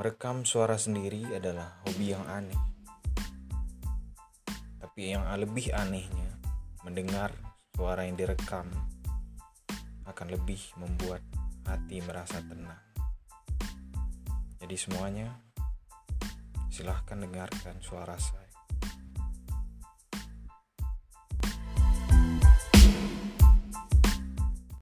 Merekam suara sendiri adalah hobi yang aneh. Tapi yang lebih anehnya, mendengar suara yang direkam akan lebih membuat hati merasa tenang. Jadi semuanya silahkan dengarkan suara saya.